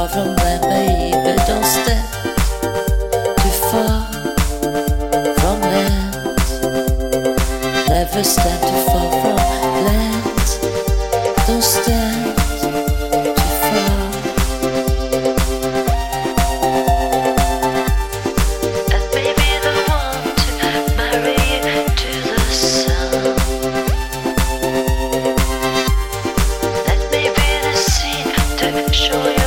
far from baby. Don't step too far from land. Never step too far from land. Don't too far. And the one to marry you to the sun. Be the to show.